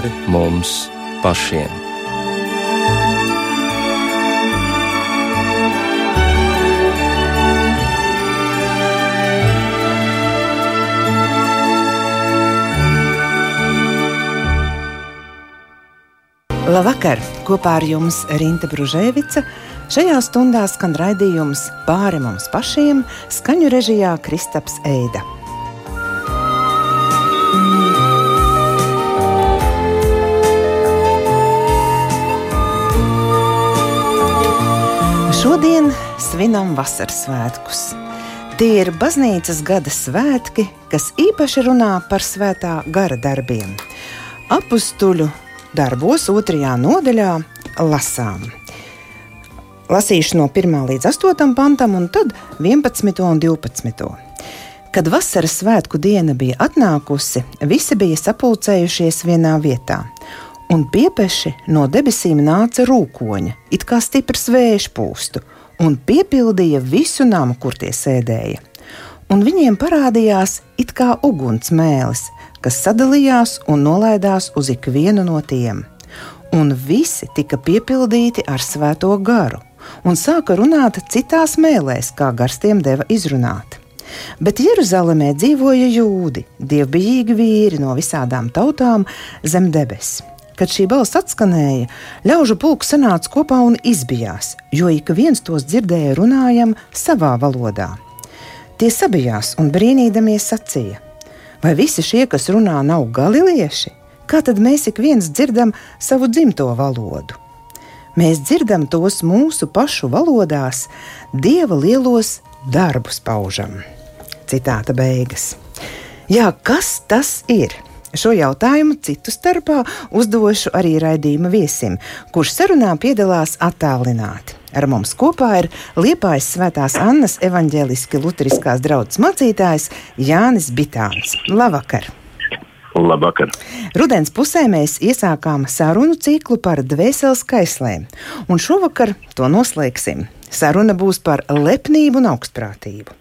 pāri mums pašiem. Labvakar! Kopā ar jums Rīta Brunēvica. Šajā stundā skan raidījums pāri mums pašiem, skaņu režijā Kristaps Eida. Svinam vasaras svētkus. Tie ir baznīcas gada svētki, kas īpaši runā par svētā gara darbiem. Apustuļu darbos otrajā nodaļā lasām. Lasīšu no 1 līdz 8 pantam, un tad 11 un 12. Kad vasaras svētku diena bija atnākusi, visi bija sapulcējušies vienā vietā, un piepeši no debesīm nāca rūkoņa, it kā stiprs vējš pūstu, un piepildīja visu namu, kur tie sēdēja. Un viņiem parādījās it kā uguns mēlis, kas sadalījās un nolaidās uz ikvienu no tiem. Un visi tika piepildīti ar svēto garu un sāka runāt citās mēlēs, kā gars tiem deva izrunāt. Bet Jeruzalemē dzīvoja jūdi, dievbijīgi vīri no visādām tautām zem debesīm. Kad šī balss atskanēja, ļaužu pulks sanāca kopā un izbijās, jo ik viens tos dzirdēja runājam savā valodā. Tie sabijās un brīnīdamies sacīja: Vai visi šie, kas runā, nav galilieši? Kā tad mēs ik viens dzirdam savu dzimto valodu? Mēs dzirdam tos mūsu pašu valodās, dieva lielos darbus paužam. Citāta beigas. Jā, kas tas ir? Šo jautājumu citu starpā uzdošu arī raidījuma viesim, kurš sarunā piedalās attālināti. Ar mums kopā ir Liepājas Svētās Annas evaņģēliski luteriskās draudzes mācītājs Jānis Bitāns. Labvakar! Labvakar! Rudens pusē mēs iesākām sarunu ciklu par dvēseles kaislēm, un šovakar to noslēgsim. Saruna būs par lepnību un augstprātību.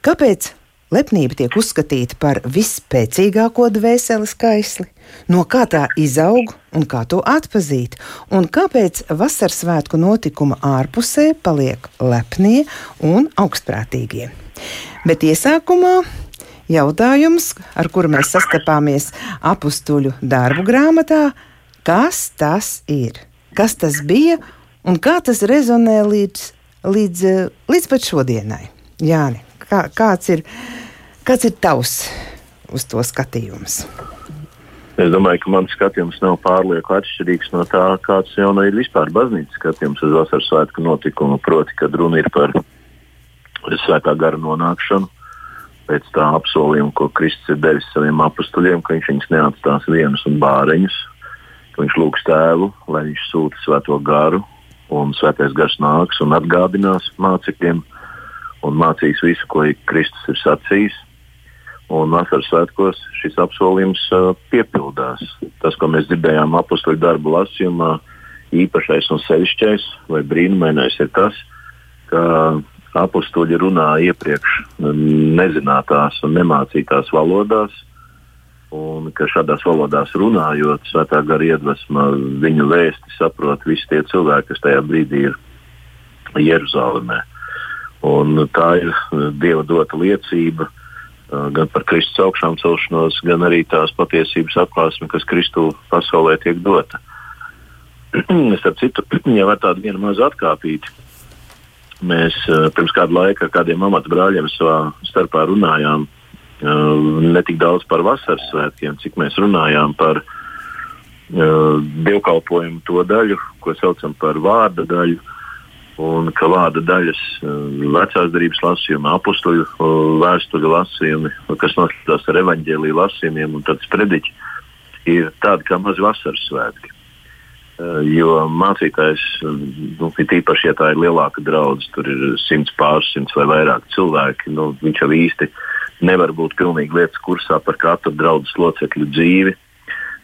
Kāpēc lepnība tiek uzskatīta par visspēcīgāko dvēseles kaisli? no kā tā izaug un kā to atpazīt, un kāpēc vasaras svētku notikuma ārpusē paliek lepnie un augstprātīgie. Bet iesākumā jautājums, ar kuru mēs sastapāmies apstuļu darbu grāmatā, kas tas ir, kas tas bija un kā tas rezonē līdz, līdz, līdz pat šodienai. Jāni, kā, kāds, ir, kāds ir tavs uz to skatījums? Es domāju, ka mans skatījums nav pārlieku atšķirīgs no tā, kāds jau nu ir vispār baznīcas skatījums uz vasaras svētku notikumu. Proti, kad runa ir par svētā gara nonākšanu, pēc tā apsolījuma, ko Kristus ir devis saviem apstuļiem, ka viņš viņus neatstās vienus un bāreņus, ka viņš lūgs tēvu, lai viņš sūta svēto garu, un svētais gars nāks un atgādinās mācekļiem un mācīs visu, ko Kristus ir sacījis un vasaras svētkos šis apsolījums uh, piepildās. Tas, ko mēs dzirdējām apakstoļu darbu lasījumā, īpašais un sevišķais vai brīnumainais ir tas, ka apakstoļi runā iepriekš nezinātās un nemācītās valodās. Un ka šādās valodās runājot, svētā gara iedvesma viņu vēsti saprot visi tie cilvēki, kas tajā brīdī ir Jeruzalemē. Un tā ir Dieva dota liecība, uh, gan par Kristus augšām celšanos, gan arī tās patiesības atklāsme, kas Kristu pasaulē tiek dota. es ar citu, jau ar tādu vienu mazu atkāpīti, mēs pirms kāda laika ar kādiem amatbrāļiem savā starpā runājām ne tik daudz par vasaras svētkiem, cik mēs runājām par dievkalpojumu to daļu, ko saucam par vārda daļu un ka vārda daļas eh, vecās darbības lasījumi, apakstuļu eh, vēstuļu lasījumi, kas noslēdzas ar evaņģēlīju lasījumiem un tad sprediķi, ir tādi kā mazi vasaras svētki. Eh, jo mācītājs, nu, īpaši, ja tā ir lielāka draudzene, tur ir simts pārsimts vai vairāk cilvēki, nu, viņš jau īsti nevar būt pilnīgi lietas kursā par katru draudzes locekļu dzīvi.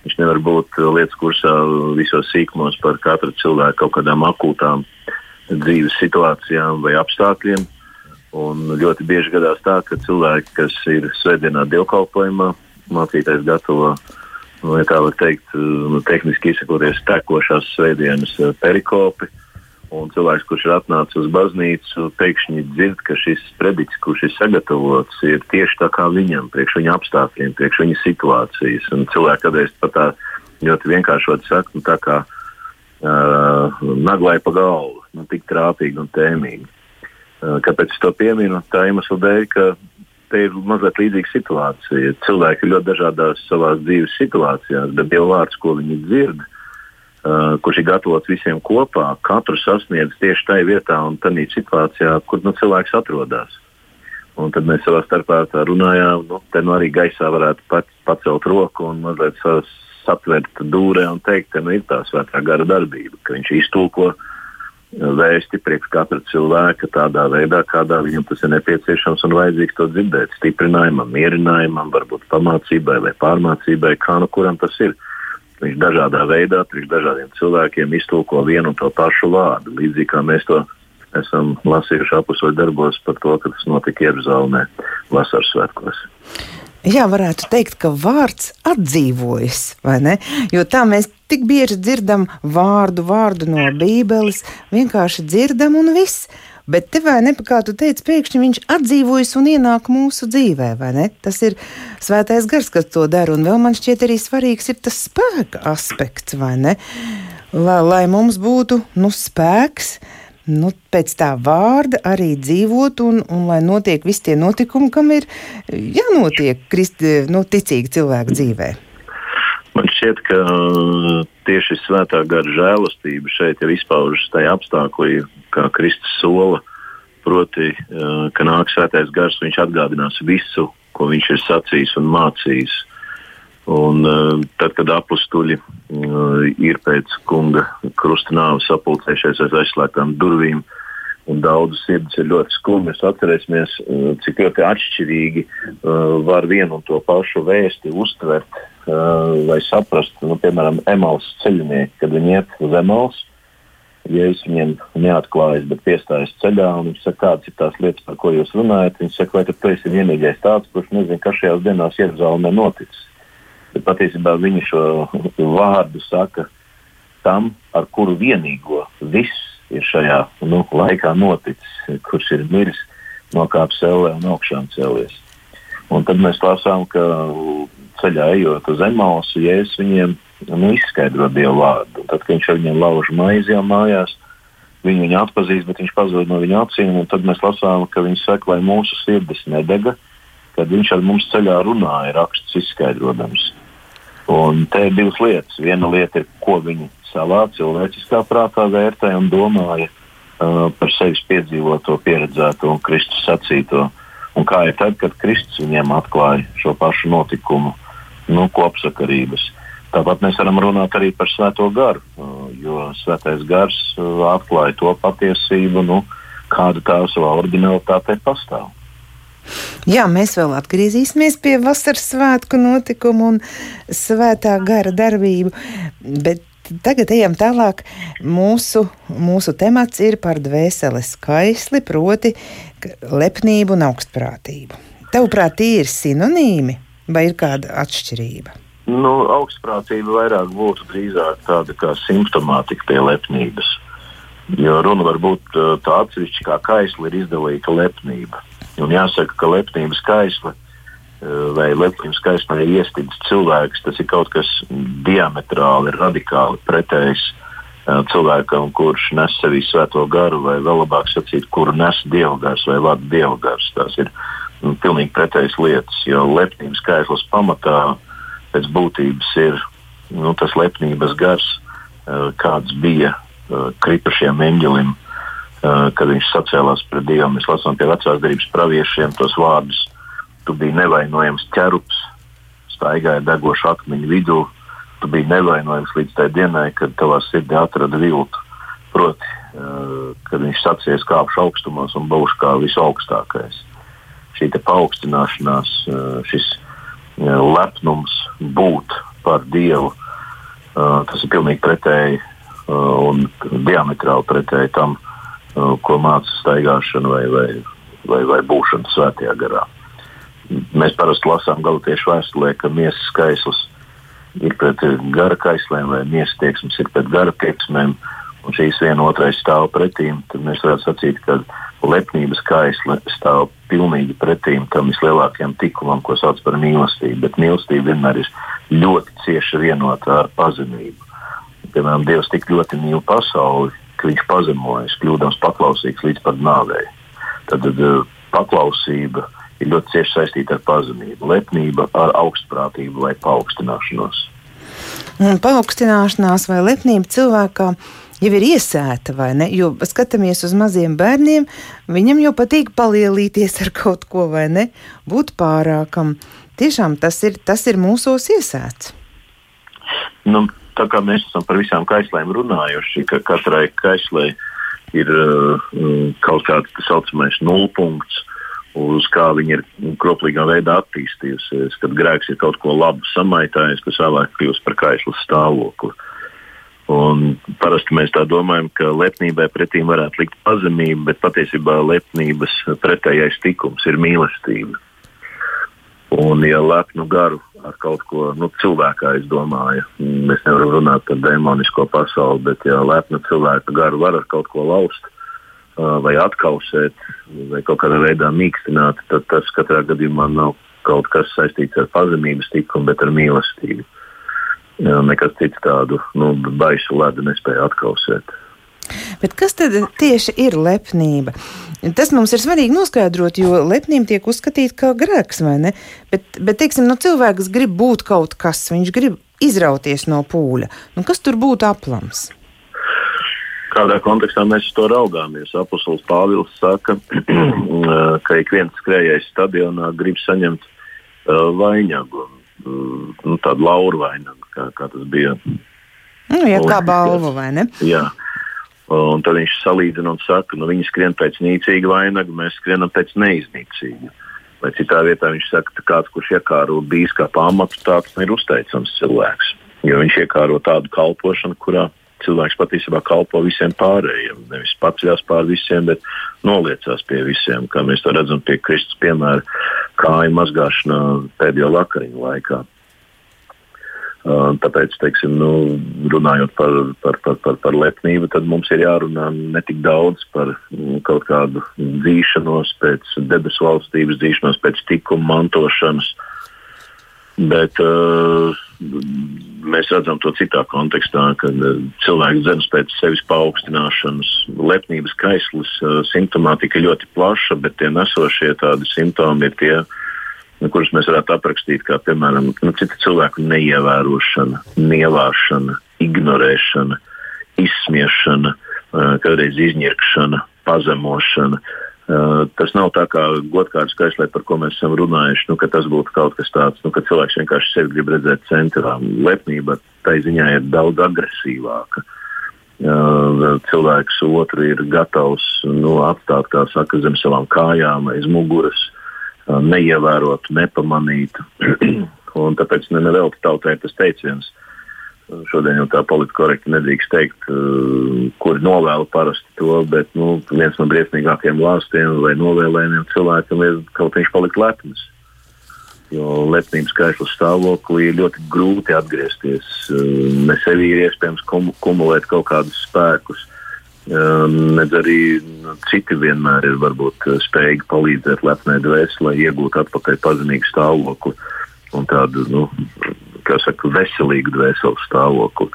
Viņš nevar būt lietas kursā visos sīkumos par katru cilvēku kaut kādām akūtām uh, dzīves situācijām vai apstākļiem. Un ļoti bieži gadās tā, ka cilvēki, kas ir svētdienā dievkalpojumā, mācītājs gatavo vai tā var teikt, nu, tehniski izsakoties, tekošās svētdienas perikopi. Un cilvēks, kurš ir atnācis uz baznīcu, pēkšņi dzird, ka šis predikts, kurš ir sagatavots, ir tieši tā kā viņam, priekš viņa apstākļiem, priekš viņa situācijas. Un cilvēki kādreiz pat tā ļoti vienkāršot saka, nu, tā kā uh, naglai pa galvu, nu, tik trāpīgi un tēmīgi. Uh, kāpēc es to pieminu? Tā iemesla dēļ, ka te ir mazliet līdzīga situācija. Cilvēki ir ļoti dažādās savā dzīves situācijās, bet Dieva vārds, ko viņi dzird, uh, kurš ir gatavots visiem kopā, katru sasniedz tieši tajā vietā un tādā situācijā, kur nu, cilvēks atrodas. Un tad mēs savā starpā runājām, nu, te nu arī gaisā varētu pat, pacelt roku un mazliet satvert dūrē un teikt, ka nu, ir tā svētā gara darbība, ka viņš iztulko uh, vēsti priekš katra cilvēka tādā veidā, kādā viņam tas ir nepieciešams un vajadzīgs to dzirdēt. Stiprinājumam, mierinājumam, varbūt pamācībai vai pārmācībai, kā nu kuram tas ir. Viņš dažādā veidā, priekš dažādiem cilvēkiem iztulko vienu un to pašu vārdu. Līdzīgi kā mēs to esam lasījuši apakšoļu darbos par to, ka tas notika Jeruzalemē vasaras svētkos. Jā, varētu teikt, ka vārds atdzīvojas, vai ne? Jo tā mēs tik bieži dzirdam vārdu, vārdu no Bībeles, vienkārši dzirdam un viss. Bet te vai ne, kā tu teici, pēkšņi viņš atdzīvojas un ienāk mūsu dzīvē, vai ne? Tas ir svētais gars, kas to dara, un vēl man šķiet arī svarīgs ir tas spēka aspekts, vai ne? Lai, lai mums būtu, nu, spēks, nu, pēc tā vārda arī dzīvot, un, un lai notiek visi tie notikumi, kam ir jānotiek kristi, nu, ticīgi cilvēku dzīvē. Man šķiet, ka uh, tieši svētā gara žēlastība šeit ir izpaužas tajā apstākļā, kā Kristus sola. Proti, uh, ka nāk svētais gars, viņš atgādinās visu, ko viņš ir sacījis un mācījis. Un, uh, tad, kad apstuļi uh, ir pēc kunga krusta nāves sapulcējušies aiz aizslēgtām durvīm, un daudzas sirds ir ļoti skumjas, atcerēsimies, uh, cik ļoti atšķirīgi uh, var vienu un to pašu vēsti uztvert, uh, lai saprastu, nu, piemēram, emalus ceļinieki, kad viņi iet uz emalus. Ja es viņiem neatklāju, bet piestājas ceļā, un viņi saka, kādas ir tās lietas, par ko jūs runājat, viņi saka, vai tu esi vienīgais tāds, kurš nezina, kas šajās dienās Jeruzalemē noticis. Bet patiesībā viņi šo vārdu saka tam, ar kuru vienīgo viss ir šajā nu, laikā noticis, kurš ir miris, nokāpis ellē un augšām cēlies. Un tad mēs lasām, ka ceļā ejot uz Emausu, Jēzus viņiem nu, izskaidro Dievu vārdu. Tad, kad viņš ar viņiem lauž maizi jau mājās, viņi viņu atpazīst, bet viņš pazūd no viņa acīm. Tad mēs lasām, ka viņš saka, lai mūsu sirdis nedega, kad viņš ar mums ceļā runāja, rakstus izskaidrojams. Un te ir divas lietas. Viena lieta ir, ko viņi savā cilvēciskā prātā vērtē un domāja uh, par sevis piedzīvoto, pieredzēto un Kristus sacīto. Un kā ir tad, kad Kristus viņiem atklāja šo pašu notikumu, nu, kopsakarības. Tāpat mēs varam runāt arī par Svēto garu, uh, jo Svētais gars uh, atklāja to patiesību, nu, kāda tā savā originalitātē pastāv. Jā, mēs vēl atgriezīsimies pie vasaras svētku notikumu un svētā gara darbību, bet tagad ejam tālāk. Mūsu, mūsu temats ir par dvēseles skaisli, proti lepnību un augstprātību. Tavuprāt, tie ir sinonīmi vai ir kāda atšķirība? Nu, augstprātība vairāk būtu drīzāk tāda kā simptomātika pie lepnības. Jo runa var būt tā atsevišķa, kā kaisli ir izdalīta lepnība. Un jāsaka, ka lepnības skaisla eh, vai lepnības skaismē ir iestidzis cilvēks. Tas ir kaut kas diametrāli, radikāli pretējs eh, cilvēkam, kurš nes sevī svēto garu, vai vēl labāk sakot, kuru nes dievgars vai vada dievgars. Tas ir nu, pilnīgi pretējas lietas, jo lepnības skaislas pamatā pēc būtības ir nu, tas lepnības gars, eh, kāds bija kritušajam eņģelim kad viņš sacēlās pret Dievu. Mēs lasām pie vecās derības praviešiem tos vārdus. Tu biji nevainojams ķerups, staigāja degošu akmeņu vidū. Tu biji nevainojams līdz tai dienai, kad tavā sirdī atrada viltu. Proti, eh, kad viņš sacīs, kāpšu augstumos un būšu kā visaugstākais. Šī paaugstināšanās, eh, šis lepnums būt par Dievu, tas ir pilnīgi pretēji un diametrāli pretēji tam, ko māca staigāšana vai, vai, vai, vai būšana svētajā garā. Mēs parasti lasām galotiešu vēstulē, ka miesas skaisls ir pret gara kaislēm, vai miesas tieksmes ir pret gara tieksmēm, un šīs viena otrai stāv pretīm, tad mēs varētu sacīt, ka lepnības kaisle stāv pilnīgi pretīm tam vislielākajam tikumam, ko sauc par mīlestību. Bet mīlestība vienmēr ir ļoti cieši vienota ar pazemību. Piemēram, Dievs tik ļoti mīl pasauli, ka viņš pazemojas, kļūdams paklausīgs līdz pat nāvei. Tad, tad paklausība ir ļoti cieši saistīta ar pazemību, lepnība ar augstprātību vai paaugstināšanos. Un paaugstināšanās vai lepnība cilvēkā jau ir iesēta, vai ne? Jo skatāmies uz maziem bērniem, viņam jau patīk palielīties ar kaut ko, vai ne? Būt pārākam. Tiešām tas ir, tas ir mūsos iesēts. Nu, tā kā mēs esam par visām kaislēm runājuši, ka katrai kaislei ir uh, kaut kāds tā saucamais nulpunkts, uz kā viņa ir kroplīgā veidā attīstījusies. Kad grēks ir kaut ko labu samaitājis, tas vēlāk kļūst par kaislas stāvokli. Un parasti mēs tā domājam, ka lepnībai pretīm varētu likt pazemība, bet patiesībā lepnības pretējais tikums ir mīlestība. Un, ja lepnu garu ar kaut ko nu, cilvēkā, es domāju, mēs nevaram runāt par demonisko pasauli, bet ja lepnu cilvēku garu var ar kaut ko laust, vai atkausēt, vai kaut kādā veidā mīkstināt, tad tas katrā gadījumā nav kaut kas saistīts ar pazemības tikumu, bet ar mīlestību. Nekas cits tādu nu, baisu ledu nespēja atkausēt. Bet kas tad tieši ir lepnība? Tas mums ir svarīgi noskaidrot, jo lepnība tiek uzskatīta kā grēks, vai ne? Bet, bet teiksim, nu, cilvēks grib būt kaut kas, viņš grib izrauties no pūļa. Nu, kas tur būtu aplams? kādā kontekstā mēs to raugāmies. Apostols Pāvils saka, ka ik viens skrejējs stadionā grib saņemt uh, vainagu, uh, nu, tādu lauru vainagu, kā, kā tas bija. Nu, ja kā balvu, vai ne? Jā. Un tad viņš salīdzina un saka, ka nu, viņi skrien pēc nīcīga vainaga, mēs skrienam pēc neiznīcīga. Vai citā vietā viņš saka, ka kāds, kurš iekāro bijis kā pamatu, tāds ir uzteicams cilvēks. Jo viņš iekāro tādu kalpošanu, kurā cilvēks patiesībā kalpo visiem pārējiem. Nevis jāsās pār visiem, bet noliecās pie visiem, kā mēs to redzam pie Kristus piemēra kāju mazgāšanā pēdējo vakariņu laikā. Uh, tāpēc, teiksim, nu, runājot par, par, par, par, par lepnību, tad mums ir jārunā ne tik daudz par mm, kaut kādu dzīšanos pēc debesu valstības, dzīšanos pēc tikuma mantošanas, bet uh, mēs redzam to citā kontekstā, kad uh, cilvēks dzenas pēc sevis paaugstināšanas, lepnības kaislis, uh, simptomātika ļoti plaša, bet tie nesošie tādi simptomi ir tie, nu, kurus mēs varētu aprakstīt kā, piemēram, nu, citu cilvēku neievērošana, nievāšana, ignorēšana, izsmiešana, uh, kādreiz izņirkšana, pazemošana. Uh, tas nav tā kā godkārtas kaislē, par ko mēs esam runājuši, nu, ka tas būtu kaut kas tāds, nu, ka cilvēks vienkārši sevi grib redzēt centrā. Lepnība tai ziņā ir daudz agresīvāka. Uh, cilvēks otru ir gatavs nu, atstāt, kā saka, zem savām kājām, aiz muguras, uh, neievērot, nepamanīt. Un tāpēc ne, nevelti tautai tas teiciens, Šodien jau tā politiski korekti nedrīkst teikt, uh, kur novēlu parasti to, bet nu, viens no briesmīgākajiem lāstiem vai novēlējumiem cilvēkam ir kaut viņš palikt lepns. Jo lepnības skaistā stāvoklī ir ļoti grūti atgriezties. Uh, ne sevī ir iespējams kum kumulēt kaut kādus spēkus. Uh, nedz arī citi vienmēr ir varbūt spējīgi palīdzēt lepnai dvēselē, iegūt atpakaļ pazemīgu stāvokli un tādu nu, saka, veselīgu dvēseles stāvokli.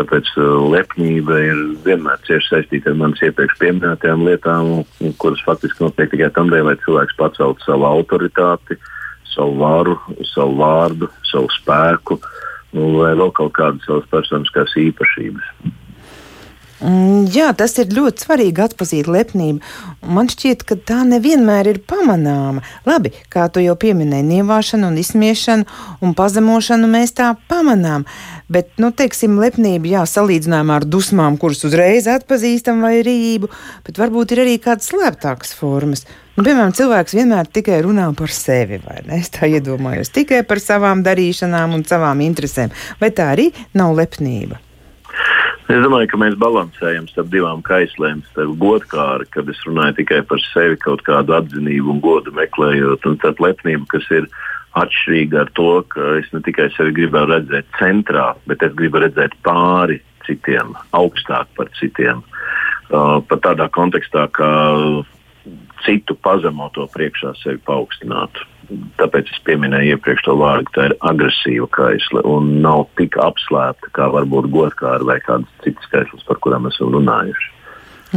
Tāpēc uh, lepnība ir vienmēr cieši saistīta ar manas iepriekš minētajām lietām, kuras faktiski notiek tikai tam dēļ, lai cilvēks paceltu savu autoritāti, savu varu, savu vārdu, savu spēku, nu, vai vēl kaut kādas savas personiskās īpašības. Mm, jā, tas ir ļoti svarīgi atzīt lepnību. Man šķiet, ka tā nevienmēr ir pamanāma. Labi, kā tu jau pieminēji, nievāšanu un izsmiešanu un pazemošanu mēs tā pamanām. Bet, nu, teiksim, lepnība, jā, salīdzinājumā ar dusmām, kuras uzreiz atpazīstam vai rību, bet varbūt ir arī kādas slēptākas formas. Nu, piemēram, cilvēks vienmēr tikai runā par sevi, vai ne? Es tā iedomājos, tikai par savām darīšanām un savām interesēm. Vai tā arī nav lepnība? Es domāju, ka mēs balansējam starp divām kaislēm, starp godkāri, kad es runāju tikai par sevi, kaut kādu atzinību un godu meklējot, un tad lepnību, kas ir atšķirīga ar to, ka es ne tikai sevi gribu redzēt centrā, bet es gribu redzēt pāri citiem, augstāk par citiem. Uh, pat tādā kontekstā, ka citu pazemoto priekšā sevi paaugstinātu. Tāpēc es pieminēju iepriekš to vārdu, ka tā ir agresīva kaisle un nav tik apslēpta kā varbūt godkāra vai kādas citas kaisles, par kurām esam runājuši.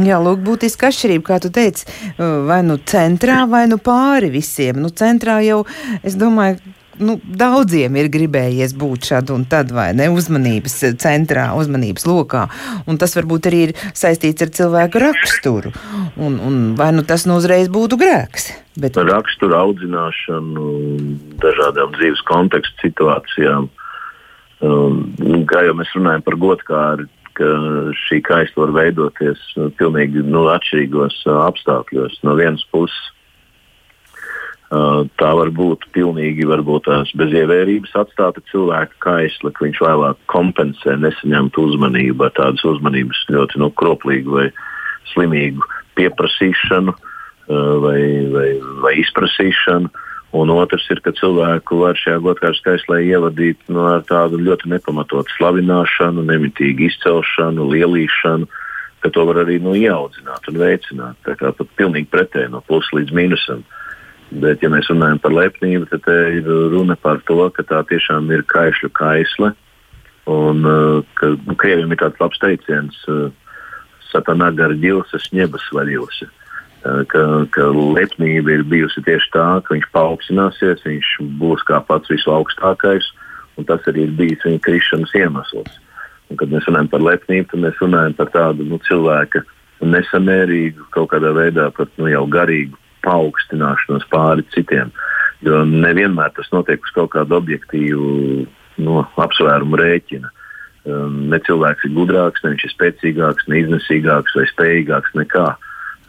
Jā, lūk, būtiska atšķirība, kā tu teici, vai nu centrā, vai nu pāri visiem. Nu, centrā jau, es domāju, nu, daudziem ir gribējies būt šādi un tad, vai ne, uzmanības centrā, uzmanības lokā. Un tas varbūt arī ir saistīts ar cilvēku raksturu. Un, un vai nu tas nu uzreiz būtu grēks? Bet... Raksturu audzināšanu, dažādām dzīves kontekstu situācijām. Um, kā jau mēs runājam par godkāri, ka šī kaista var veidoties pilnīgi nu, atšķirīgos uh, apstākļos. No vienas puses, Uh, tā var būt pilnīgi varbūt tās bez ievērības atstāta cilvēka kaisla, ka viņš vēlāk kompensē nesaņemtu uzmanību ar tādas uzmanības ļoti nu, kroplīgu vai slimīgu pieprasīšanu uh, vai, vai, vai izprasīšanu. Un otrs ir, ka cilvēku var šajā godkārtas kaislē ievadīt nu, tādu ļoti nepamatotu slavināšanu, nemitīgu izcelšanu, lielīšanu, ka to var arī nu, ieaudzināt un veicināt. Tā kā pat pilnīgi pretēji no plusa līdz mīnusam. Uh, Bet, ja mēs runājam par lepnību, tad ir runa par to, ka tā tiešām ir kaišļu kaisle. Un, uh, ka, nu, krieviem ir tāds labs teiciens, uh, satanā gar ģilsas ņebas vaļilsi. Uh, ka, ka lepnība ir bijusi tieši tā, ka viņš paaugstināsies, viņš būs kā pats visaugstākais, un tas arī ir bijis viņa krišanas iemesls. Un, kad mēs runājam par lepnību, tad mēs runājam par tādu nu, cilvēka nesamērīgu, kaut kādā veidā pat nu, jau garīgu paaugstināšanos pāri citiem. Jo nevienmēr tas notiek uz kaut kādu objektīvu no, apsvērumu rēķina. Um, ne cilvēks ir gudrāks, ne viņš ir spēcīgāks, ne iznesīgāks vai spējīgāks nekā.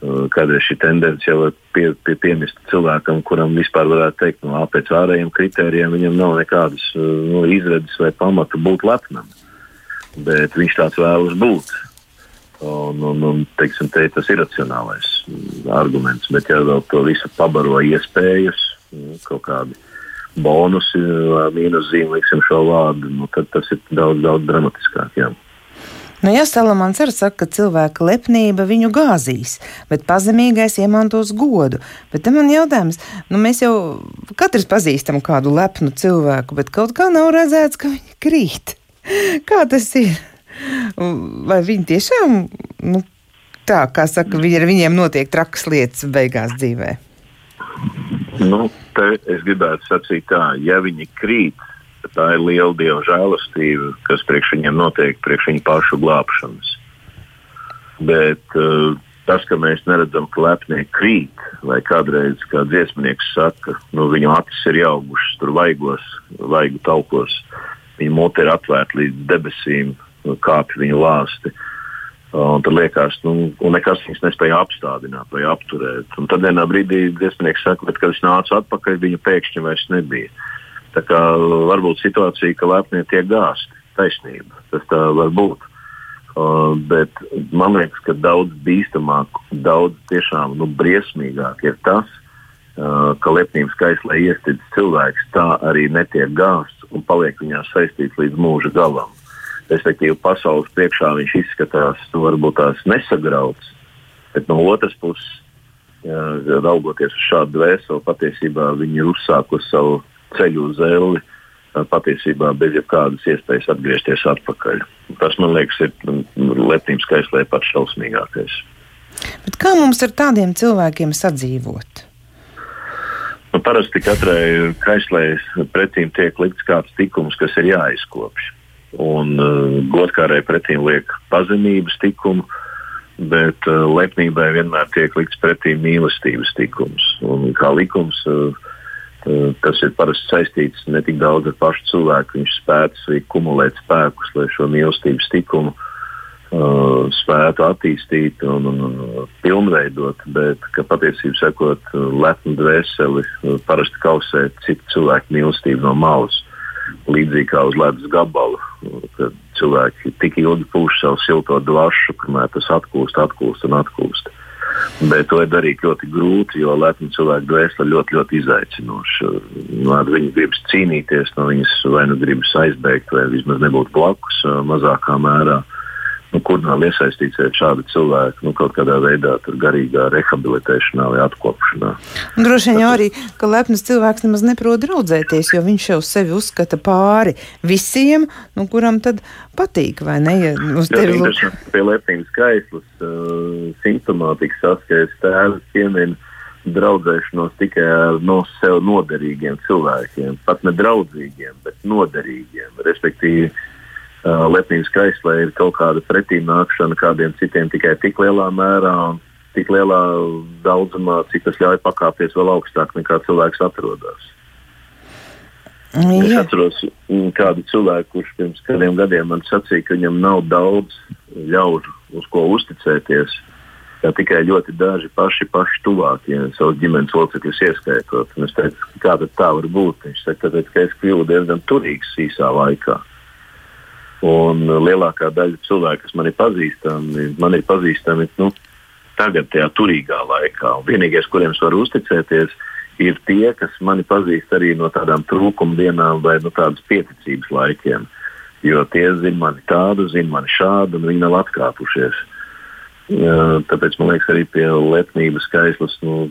Uh, kādreiz šī tendence jau ir pie, pie, piemista cilvēkam, kuram vispār varētu teikt, no pēc ārējiem kritērijiem viņam nav nekādas uh, no, izredzes vai pamata būt lepnam. Bet viņš tāds vēlas būt. Un, un, un teiksim, te, tas ir racionālais arguments. Bet, ja vēl to visu pabaro iespējas, nu, kaut kādi bonusi, mīnuszīme, liksim šo vārdu, nu, tad tas ir daudz, daudz dramatiskāk. Jā. Nu, jā, Salamans arī saka, ka cilvēka lepnība viņu gāzīs, bet pazemīgais iemantos godu. Bet man jautājums, nu, mēs jau katrs pazīstam kādu lepnu cilvēku, bet kaut kā nav redzēts, ka viņi krīt. Kā tas ir? Vai viņi tiešām nu, tā, kā saka, ar viņiem notiek trakas lietas beigās dzīvē? Nu, es gribētu sacīt tā, ja viņi krīt, tā ir liela dieva žēlastība, kas priekš viņiem notiek, priekš viņu pašu glābšanas. Bet uh, tas, ka mēs neredzam, ka lepnie krīt, vai kādreiz, kā dziesmnieks saka, nu, viņu acis ir augušas, tur vaigos, vaigu taukos, viņa mute ir atvērta līdz debesīm, kāpj viņu lāsti. Un tad liekas, nu, nekas viņus nespēja apstādināt vai apturēt. Un tad vienā brīdī dziesmnieks saka, ka, viņš nāca atpakaļ, viņa pēkšņi vairs nebija. Tā kā varbūt situācija, ka lepnie tiek gāzti, taisnība. Tas tā var būt. Uh, bet man liekas, ka daudz bīstamāk, daudz tiešām nu, briesmīgāk ir tas, uh, ka lepnības kaislē iestājas cilvēks, tā arī netiek gāzts un paliek viņā saistīts līdz mūža galam respektīvi pasaules priekšā viņš izskatās nu, varbūt tās nesagrauts, bet no otras puses, raugoties uz šādu vēstuli, patiesībā viņi ir uzsākuši savu ceļu uz elli. Patiesībā bez jebkādas iespējas atgriezties atpakaļ. Tas, man liekas, ir lepnības kaislē pats šausmīgākais. Bet kā mums ar tādiem cilvēkiem sadzīvot? Nu, parasti katrai kaislē pretīm tiek likts kāds tikums, kas ir jāizkopj un uh, godkārai pretīm liek pazemības tikumu, bet uh, lepnībai vienmēr tiek likts pretī mīlestības tikums. Un kā likums, uh, uh, tas ir parasti saistīts ne tik daudz ar pašu cilvēku, viņš spēts arī kumulēt spēkus, lai šo mīlestības tikumu uh, spētu attīstīt un, un, un pilnveidot, bet patiesībā sakot, lepnu dvēseli uh, parasti kausē citu cilvēku mīlestību no malas līdzīgi kā uz ledus gabalu, kad cilvēki tik ilgi pūš savu silto dvašu, kamēr tas atkūst, atkūst un atkūst. Bet to ir darīt ļoti grūti, jo lepni cilvēku dvēsele ļoti, ļoti izaicinoša. Nu, ar viņu gribas cīnīties, no viņas vai nu gribas aizbēgt, vai vismaz nebūt blakus mazākā mērā. Nu, kur nav iesaistīts šādi cilvēki nu, kaut kādā veidā garīgā rehabilitēšanā vai atkopšanā. Droši vien arī, ka lepns cilvēks nemaz neprot draudzēties, jo viņš jau sevi uzskata pāri visiem, nu, kuram tad patīk, vai ne? Ja uz tevi lūk. Pie lepnības skaislas uh, simptomātikas saskaits tēvs piemin draudzēšanos tikai ar no sev noderīgiem cilvēkiem, pat ne draudzīgiem, bet noderīgiem. Respektīvi, lepnības kaislē ir kaut kāda pretīmnākšana kādiem citiem tikai tik lielā mērā un tik lielā daudzumā, cik tas ļauj pakāpties vēl augstāk nekā cilvēks atrodas. Jā. Es atceros mm, kādu cilvēku, kurš pirms kādiem gadiem man sacīja, ka viņam nav daudz ļaužu, uz ko uzticēties. Ja tikai ļoti daži paši, paši tuvākie, savus ģimenes locekļus ieskaitot. Un es teicu, kā tā var būt? Viņš teica, tāpēc, ka es kļuvu diezgan turīgs īsā laikā. Un lielākā daļa cilvēku, kas man ir pazīstami, man ir pazīstami nu, tagad, tajā turīgā laikā. Un vienīgais, kuriem es varu uzticēties, ir tie, kas mani pazīst arī no tādām trūkuma dienām vai no tādas pieticības laikiem. Jo tie zina mani tādu, zina mani šādu, un viņi nav atkāpušies. Tāpēc man liekas, arī pie lepnības skaislas nu,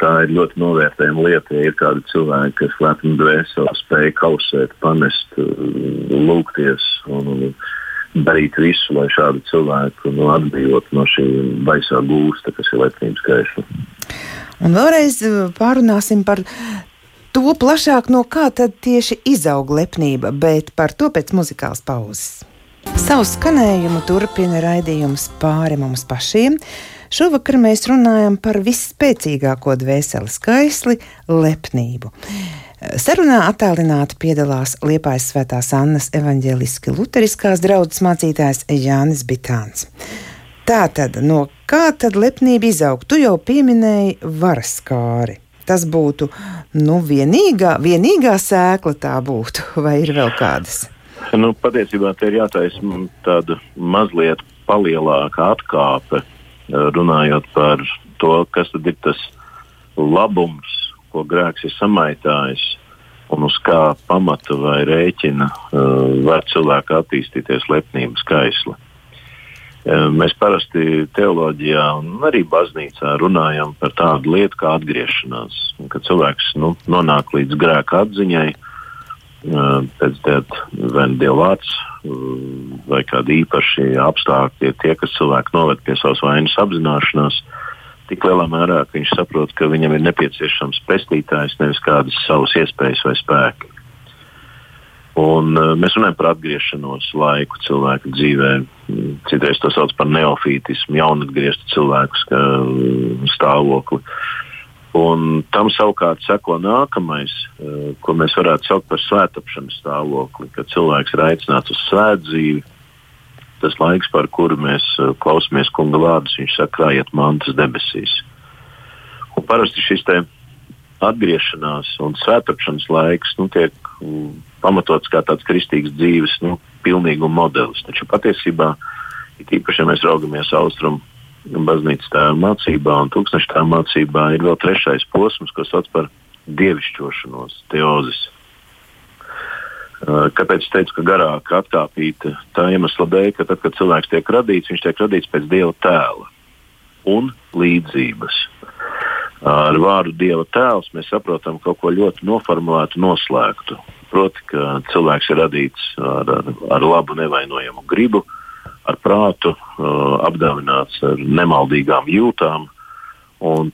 tā ir ļoti novērtējama lieta. Ja ir kādi cilvēki, kas lepni dvēseli spēj kausēt, panest, lūgties un, darīt visu, lai šādu cilvēku nu, atbrīvotu no šī baisā gūsta, kas ir lepnības skaisla. Un vēlreiz pārunāsim par to plašāk, no kā tad tieši izaug lepnība, bet par to pēc muzikālas pauzes. Savu skanējumu turpina raidījums pāri mums pašiem. Šovakar mēs runājam par visspēcīgāko dvēseles skaisli - lepnību. Sarunā attālināti piedalās Liepājas Svētās Annas evaņģēliski luteriskās draudzes mācītājs Jānis Bitāns. Tātad, no kā tad lepnība izaug? Tu jau pieminēji varas kāri. Tas būtu nu, vienīgā, vienīgā sēkla, tā būtu, vai ir vēl kādas? Nu, patiesībā te ir jātaisa tāda mazliet palielāka atkāpe, eh, runājot par to, kas tad ir tas labums, ko grēks ir samaitājis un uz kā pamata vai rēķina uh, var cilvēku attīstīties lepnības kaisla. Uh, mēs parasti teoloģijā un arī baznīcā runājam par tādu lietu kā atgriešanās. Kad cilvēks nu, nonāk līdz grēka atziņai, uh, pēc tam vai nu Dieva vārds vai kādi īpaši apstākļi, tie, kas cilvēku noved pie savas vainas apzināšanās, tik lielā mērā, ka viņš saprot, ka viņam ir nepieciešams pestītājs, nevis kādas savas iespējas vai spēki. Un, mēs runājam par atgriešanos laiku cilvēku dzīvē. Citreiz to sauc par neofītismu, jaunatgrieztu cilvēku stāvokli. Uh, Un tam savukārt seko nākamais, uh, ko mēs varētu saukt par svētāpšanas stāvokli, kad cilvēks ir aicināts uz svētdzīvi. Tas laiks, par kuru mēs uh, klausāmies kunga vārdus, viņš saka, krājiet mantas debesīs. Un parasti šis atgriešanās un svētāpšanas laiks nu, tiek um, pamatots kā tāds kristīgs dzīves nu, pilnīguma modelis. Taču patiesībā, īpaši, ja mēs raugamies austrumu baznīcas tēva mācībā un tūkstošu tēva mācībā ir vēl trešais posms, ko sauc par dievišķošanos, teozis. Kāpēc es teicu, ka garāk atkāpīta? Tā iemesla dēļ, ka tad, kad cilvēks tiek radīts, viņš tiek radīts pēc dieva tēla un līdzības. Ar vārdu dieva tēls mēs saprotam kaut ko ļoti noformulētu, noslēgtu. Proti, ka cilvēks ir radīts ar, ar, ar labu, nevainojamu gribu, uh, ar prātu, apdāvināts ar nemaldīgām jūtām.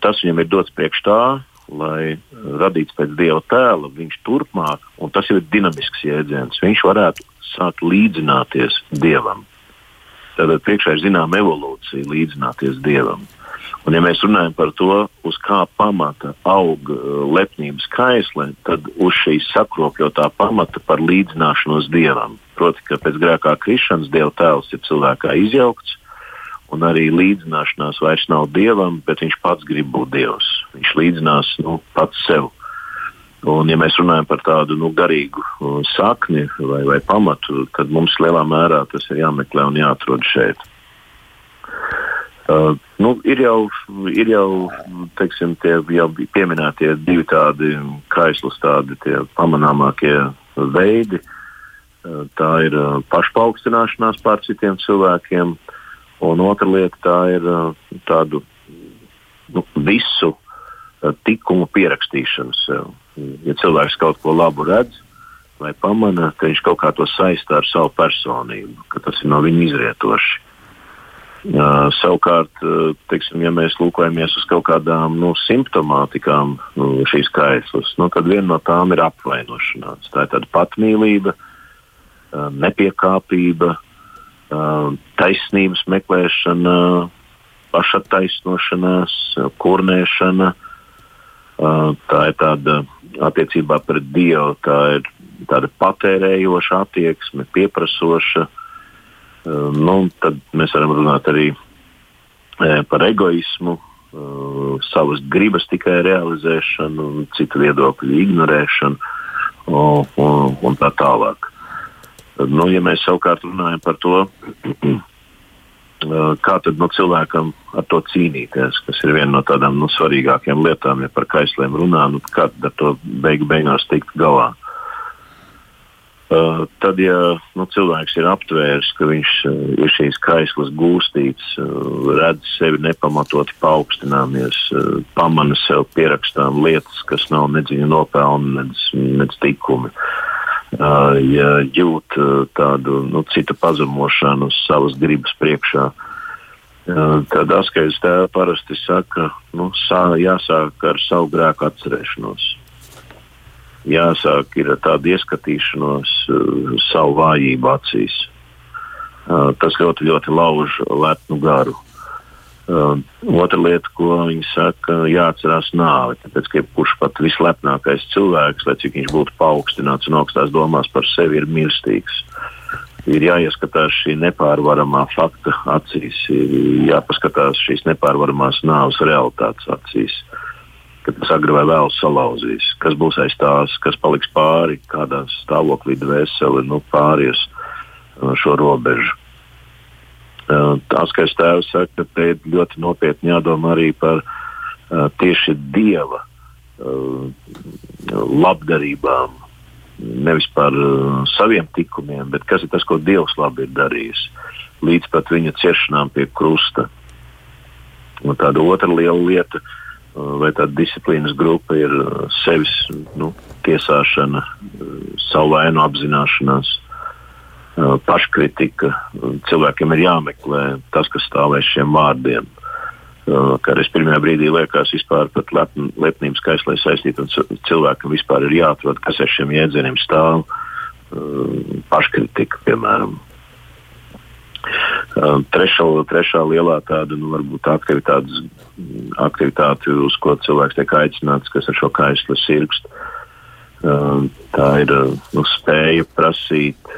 Tas viņam ir dots priekš tā, lai radīts pēc dieva tēla, viņš turpmāk, un tas jau ir dinamisks jēdziens, viņš varētu sākt līdzināties dievam. Tātad priekšā ir zināma evolūcija, līdzināties dievam. Un, ja mēs runājam par to, uz kā pamata aug lepnības kaisle, tad uz šīs sakropļotā pamata par līdzināšanos dievam. Proti, ka pēc grēkā krišanas Dieva tēls ir cilvēkā izjaukts, un arī līdzināšanās vairs nav Dievam, bet viņš pats grib būt Dievs. Viņš līdzinās nu, pats sev. Un, ja mēs runājam par tādu nu, garīgu uh, sakni vai, vai pamatu, tad mums lielā mērā tas ir jāmeklē un jāatrod šeit. Uh, nu, ir jau, ir jau, teiksim, tie jau pieminētie divi tādi kaislus, tādi pamanāmākie veidi. Uh, tā ir uh, pašpaukstināšanās pār citiem cilvēkiem, un otra lieta tā ir uh, tādu nu, visu uh, tikumu pierakstīšana sev. Ja cilvēks kaut ko labu redz vai pamana, ka viņš kaut kā to saistā ar savu personību, ka tas ir no viņa izrietoši. Uh, savukārt, uh, teiksim, ja mēs lūkojamies uz kaut kādām nu, simptomātikām nu, šīs kaislas, nu, tad viena no tām ir apvainošanās. Tā ir tāda patmīlība, uh, nepiekāpība, taisnības meklēšana, pašattaisnošanās, kurnēšana. Tā ir tāda attiecībā pret Dievu, tā ir tāda patērējoša attieksme, pieprasoša Ehm, nu, tad mēs varam runāt arī e, par egoismu, e, savas gribas tikai realizēšanu, citu viedokļu ignorēšanu un, un, un tā tālāk. Nu, ja mēs savukārt runājam par to, e, kā tad nu, cilvēkam ar to cīnīties, kas ir viena no tādām nu, svarīgākajām lietām, ja par kaisliem runā, nu, kā ar to beigu beigās tikt galā. Uh, Uh, tad, ja nu, cilvēks ir aptvērs, ka viņš uh, ir šīs kaislas gūstīts, uh, redz sevi nepamatoti paaugstināmies, pamana sev pierakstām lietas, kas nav nedziņa nopelna, nedz, nedz tikumi. Ja jūt tādu nu, citu pazemošanu savas gribas priekšā, tad askeis tēvs parasti saka, nu, sā, jāsāk ar savu grēku atcerēšanos jāsāk ir tāda ieskatīšanos uh, savu vājību acīs. Uh, tas ļoti, ļoti lauž lepnu garu. Uh, otra lieta, ko viņi saka, jāatcerās nāve. Tāpēc, ka kurš pat vislepnākais cilvēks, lai cik viņš būtu paaugstināts un augstās domās par sevi, ir mirstīgs. Ir jāieskatās šī nepārvaramā fakta acīs, ir jāpaskatās šīs nepārvaramās nāves realitātes acīs. Uh, ka tas agri vai vēl salauzīs. Kas būs aiz tās, kas paliks pāri, kādā stāvoklī dvēseli nu, pāries uh, šo robežu. Uh, tās, kā es tēvs saku, te ir ļoti nopietni jādomā arī par uh, tieši dieva labdarībām, nevis par saviem tikumiem, bet kas ir tas, ko Dievs labi ir darījis, līdz pat viņa ciešanām pie krusta. Un tāda otra liela lieta ir vai tāda disciplīnas grupa ir uh, sevis nu, tiesāšana, uh, savu vainu apzināšanās, paškritika. Cilvēkiem ir jāmeklē tas, kas stāv aiz šiem vārdiem. Kā arī pirmajā brīdī liekas, vispār pat lepn, lepnības kaislē saistīt, un cilvēkam vispār ir jāatrod, kas ar šiem jēdzieniem stāv. Paškritika, piemēram, Trešā, trešā lielā tāda, nu, aktivitāte, uz ko cilvēks tiek aicināts, kas ar šo kaislu sirgst, tā ir nu, spēja prasīt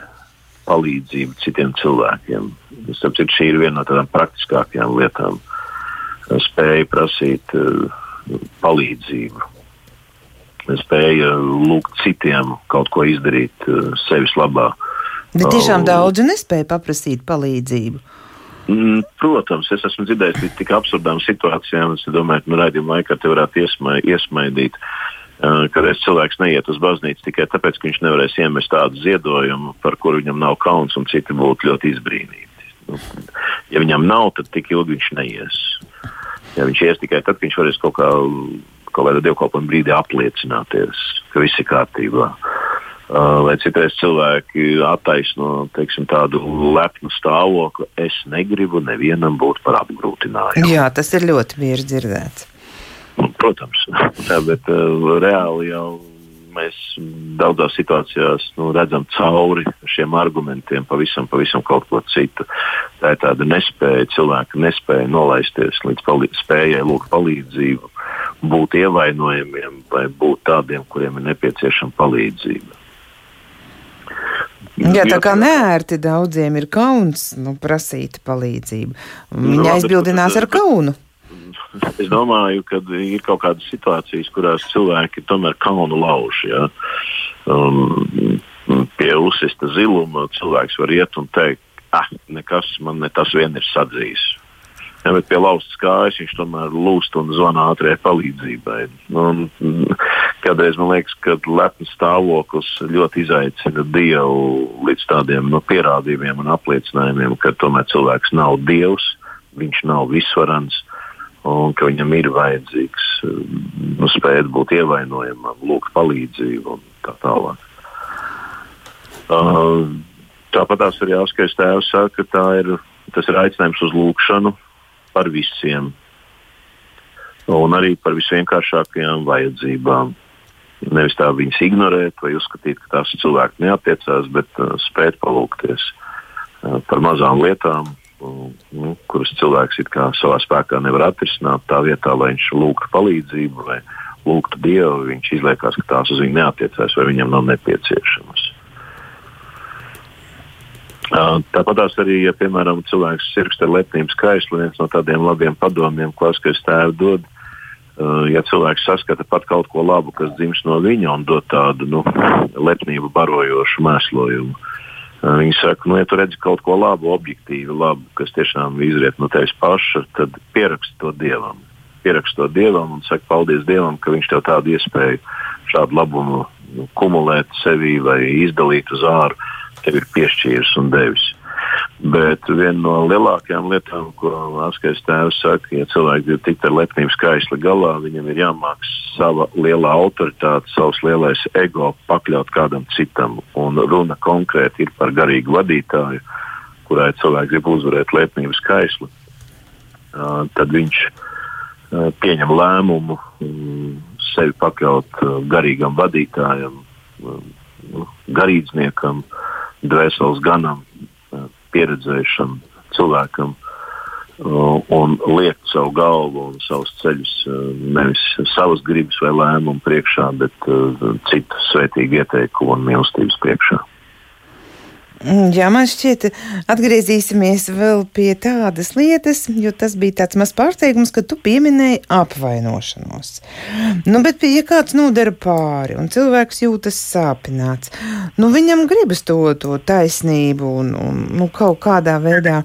palīdzību citiem cilvēkiem. Tāpēc šī ir viena no tādām praktiskākajām lietām. Spēja prasīt palīdzību, spēja lūgt citiem kaut ko izdarīt sevis labā. Bet tiešām daudzi nespēja paprasīt palīdzību. Mm, protams, es esmu dzirdējis par tik absurdām situācijām. Es domāju, ka nu, raidījuma laikā te varētu iesmai, iesmaidīt, uh, ka reiz cilvēks neiet uz baznīcu tikai tāpēc, ka viņš nevarēs iemest tādu ziedojumu, par kuru viņam nav kauns, un citi būtu ļoti izbrīnīti. Nu, ja viņam nav, tad tik ilgi viņš neies. Ja viņš ies tikai tad, kad viņš varēs kaut, kā, kaut kādā dievkalpojuma brīdī apliecināties, ka viss ir kārtībā. Uh, lai uh, citreiz cilvēki attaisno teiksim, tādu lepnu stāvokli. Es negribu nevienam būt par apgrūtinājumu. Jā, tas ir ļoti bieži dzirdēts. Protams, tā, bet uh, reāli jau mēs daudzās situācijās nu, redzam cauri šiem argumentiem, pavisam, pavisam kaut ko citu. Tā ir tāda nespēja, cilvēka nespēja nolaisties līdz spējai lūgt palīdzību, būt ievainojamiem vai būt tādiem, kuriem ir nepieciešama palīdzība. Jā, tā kā nērti daudziem ir kauns nu, prasīt palīdzību. Viņi nu, aizbildinās ar kaunu. Es domāju, ka ir kaut kādas situācijas, kurās cilvēki tomēr kaunu lauž. Ja? Um, pie uzsista ziluma cilvēks var iet un teikt, ah, nekas man ne tas vien ir sadzījis. Ja, bet pie laustas kājas viņš tomēr lūst un zvana ātrējai palīdzībai. Un, kādreiz man liekas, ka lepns stāvoklis ļoti izaicina Dievu līdz tādiem nu, pierādījumiem un apliecinājumiem, ka tomēr cilvēks nav Dievs, viņš nav visvarants un ka viņam ir vajadzīgs nu, spēt būt ievainojamam, lūgt palīdzību un tā tālāk. Uh, tāpat arī Askais tēvs saka, ka ir, tas ir aicinājums uz lūgšanu par visiem un arī par visvienkāršākajām vajadzībām. Nevis tā viņas ignorēt vai uzskatīt, ka tās cilvēki neatiecās, bet uh, spēt palūkties uh, par mazām lietām, nu, kuras cilvēks savā spēkā nevar atrisināt, tā vietā, lai viņš lūgtu palīdzību vai lūgtu Dievu, viņš izliekās, ka tās uz viņu neatiecās vai viņam nav nepieciešamas. Tāpat arī, ja piemēram cilvēks sirgst ar lepnības skaislu, viens no tādiem labiem padomiem, ko es tēvu dod, ja cilvēks saskata pat kaut ko labu, kas dzimst no viņa un dod tādu nu, lepnību barojošu mēslojumu, Viņi saka, nu, ja tu redzi kaut ko labu, objektīvi labu, kas tiešām izriet no tevis paša, tad pieraksti to dievam. Pieraksti to dievam un saka paldies dievam, ka viņš tev tādu iespēju, šādu labumu nu, kumulēt sevī vai izdalīt uz āru, tev ir piešķīris un devis. Bet viena no lielākajām lietām, ko Askais tēvs saka, ja cilvēks grib tikt ar lepnību skaistli galā, viņam ir jāmāk sava lielā autoritāte, savs lielais ego pakļaut kādam citam. Un runa konkrēti ir par garīgu vadītāju, kurai cilvēks grib uzvarēt lepnību skaistli. Uh, tad viņš uh, pieņem lēmumu um, sevi pakļaut uh, garīgam vadītājam, um, garīdzniekam, dvēseles ganam pieredzējušam cilvēkam uh, un liekt savu galvu un savus ceļus uh, nevis savas gribas vai lēmumu priekšā, bet citu svētīgu ieteikumu un mīlestības priekšā. Mm, jā, man šķiet, atgriezīsimies vēl pie tādas lietas, jo tas bija tāds mazs pārsteigums, ka tu pieminēji apvainošanos. Nu, bet, ja kāds nodara pāri un cilvēks jūtas sāpināts, nu, viņam gribas to, to taisnību un, un nu, kaut kādā veidā,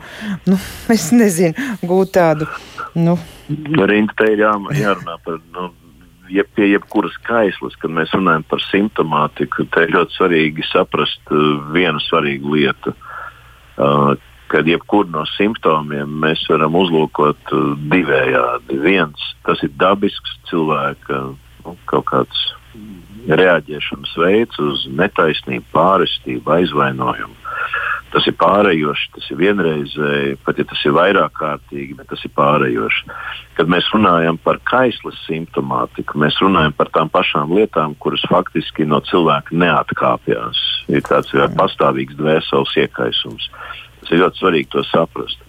nu, es nezinu, gūt tādu. Nu, Rinta, te ir jā, jārunā par nu, jeb, pie jebkuras kaislas, kad mēs runājam par simptomātiku, te ir ļoti svarīgi saprast uh, vienu svarīgu lietu. Uh, kad jebkuru no simptomiem mēs varam uzlūkot uh, divējādi. Viens, tas ir dabisks cilvēka nu, kaut kāds reaģēšanas veids uz netaisnību, pārestību, aizvainojumu. Tas ir pārējoši, tas ir vienreizēji, pat ja tas ir vairāk kārtīgi, bet tas ir pārējoši. Kad mēs runājam par kaislas simptomātiku, mēs runājam par tām pašām lietām, kuras faktiski no cilvēka neatkāpjas. Ir tāds ir pastāvīgs dvēseles iekaisums. Tas ir ļoti svarīgi to saprast.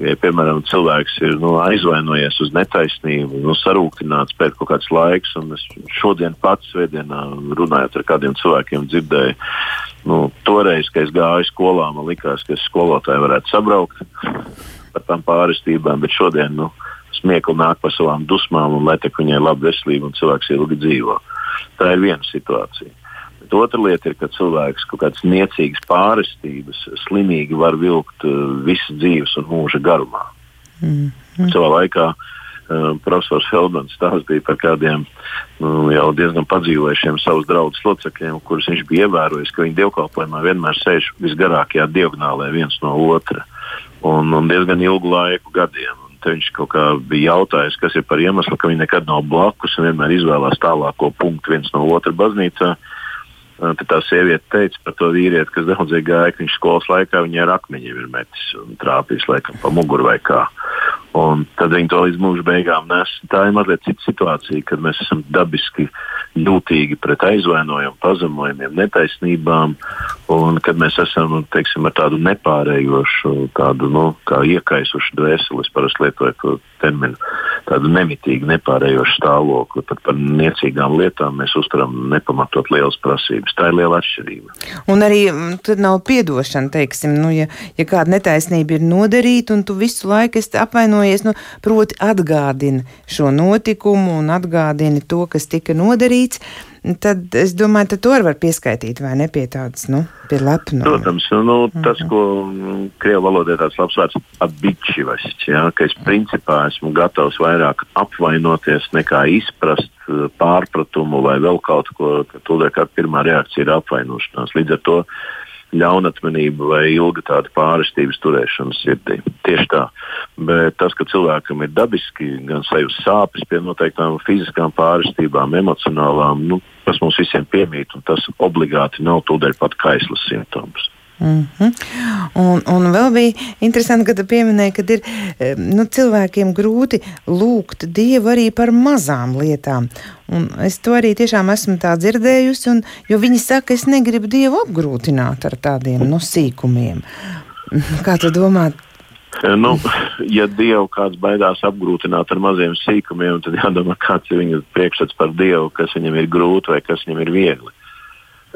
Ja, piemēram, cilvēks ir nu, aizvainojies uz netaisnību, nu, sarūktināts pēc kaut kāds laiks, un es šodien pats, svētdienā, runājot ar kādiem cilvēkiem, dzirdēju, nu, toreiz, kad es gāju skolā, man likās, ka es skolotāju varētu sabraukt par tām pārestībām, bet šodien nu, smiekli nāk par savām dusmām, un lai tā viņai laba veselība un cilvēks ilgi dzīvo. Tā ir viena situācija. Bet otra lieta ir, ka cilvēks kaut kādas niecīgas pārestības slimīgi var vilkt uh, visu dzīves un mūža garumā. Mm -hmm. Savā laikā uh, profesors Feldmans stāstīja par kādiem nu, jau diezgan padzīvojušiem savus draugus locekļiem, kurus viņš bija ievērojis, ka viņi dievkalpojumā vienmēr sēž visgarākajā diagonālē viens no otra un, un diezgan ilgu laiku gadiem. Viņš kaut kā bija jautājis, kas ir par iemeslu, ka viņi nekad nav blakus un vienmēr izvēlās tālāko punktu viens no otra baznīcā. Tad tā sieviete teica par to vīrieti, kas daudzīgi gāja, ka viņš skolas laikā viņai ar akmeņiem ir metis un trāpījis laikam pa muguru vai kā. Un tad viņi to līdz mūža beigām nes. Tā ir mazliet cita situācija, kad mēs esam dabiski jūtīgi pret aizvainojumiem, pazemojumiem, netaisnībām, un kad mēs esam teiksim, ar tādu nepārējošu, tādu nu, iekaisušu dvēseli, es parasti lietoju to terminu, tādu nemitīgu, nepārējošu stāvokli. Pat par niecīgām lietām mēs uzturam nepamatot lielas prasības. Tā ir liela atšķirība. Un arī mm, tur nav piedošana, teiksim, nu, ja, ja kāda netaisnība ir nodarīta, un tu visu laiku esi apvainojies, nu, proti atgādini šo notikumu un atgādini to, kas tika nodarīts tad es domāju, ka to var pieskaitīt vai ne pie tādas, nu, pie lepnuma. Protams, nu, tas, ko krievu valodā ir tāds labs vārds - abičivasts, ja, ka es principā esmu gatavs vairāk apvainoties nekā izprast eh, pārpratumu vai vēl kaut ko, ka tūlīt kā pirmā reakcija ir apvainošanās. Līdz ar to ļaunatmenība vai ilga tāda pārestības turēšana sirdī. Tieši tā. Bet tas, ka cilvēkam ir dabiski gan sajūta sāpes pie noteiktām fiziskām pārestībām, emocionālām, nu, tas mums visiem piemīt, un tas obligāti nav tūdaļ pat kaislas simptoms. Mm -hmm. un, un vēl bija interesanti, ka tu pieminēji, ka ir nu, cilvēkiem grūti lūgt Dievu arī par mazām lietām. Un es to arī tiešām esmu dzirdējusi, un, jo viņi saka, es negribu Dievu apgrūtināt ar tādiem no sīkumiem. Kā tu domā? Nu, ja Dievu kāds baidās apgrūtināt ar maziem sīkumiem, tad jādomā, kāds ir viņa priekšstats par Dievu, kas viņam ir grūti vai kas viņam ir viegli.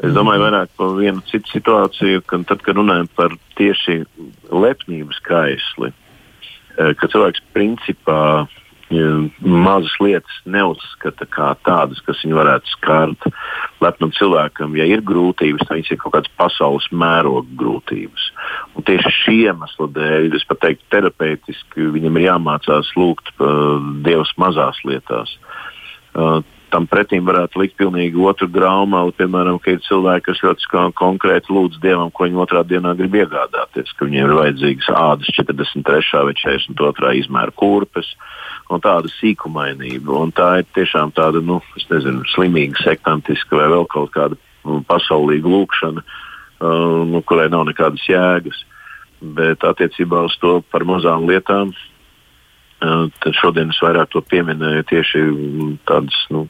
Es domāju vairāk par vienu citu situāciju, ka tad, kad runājam par tieši lepnības kaisli, eh, ka cilvēks principā mazas lietas neuzskata kā tādas, kas viņu varētu skart. Lepnam cilvēkam, ja ir grūtības, tad viņas ir kaut kādas pasaules mēroga grūtības. Un tieši šī iemesla dēļ, es pat teiktu, terapeitiski viņam ir jāmācās lūgt uh, Dievs mazās lietās. Uh, tam pretim varētu likt pilnīgi otru graumāli. Piemēram, ka ir cilvēki, kas ļoti konkrēti lūdz Dievam, ko viņi otrā dienā grib iegādāties, ka viņiem ir vajadzīgas ādas 43. vai 42. izmēra kurpes un tāda sīkumainība. Un tā ir tiešām tāda, nu, nezinu, slimīga, sektantiska vai vēl kaut kāda nu, pasaulīga lūkšana, uh, nu, kurai nav nekādas jēgas. Bet attiecībā uz to par mazām lietām, tad šodien es vairāk to pieminēju tieši tādas, nu,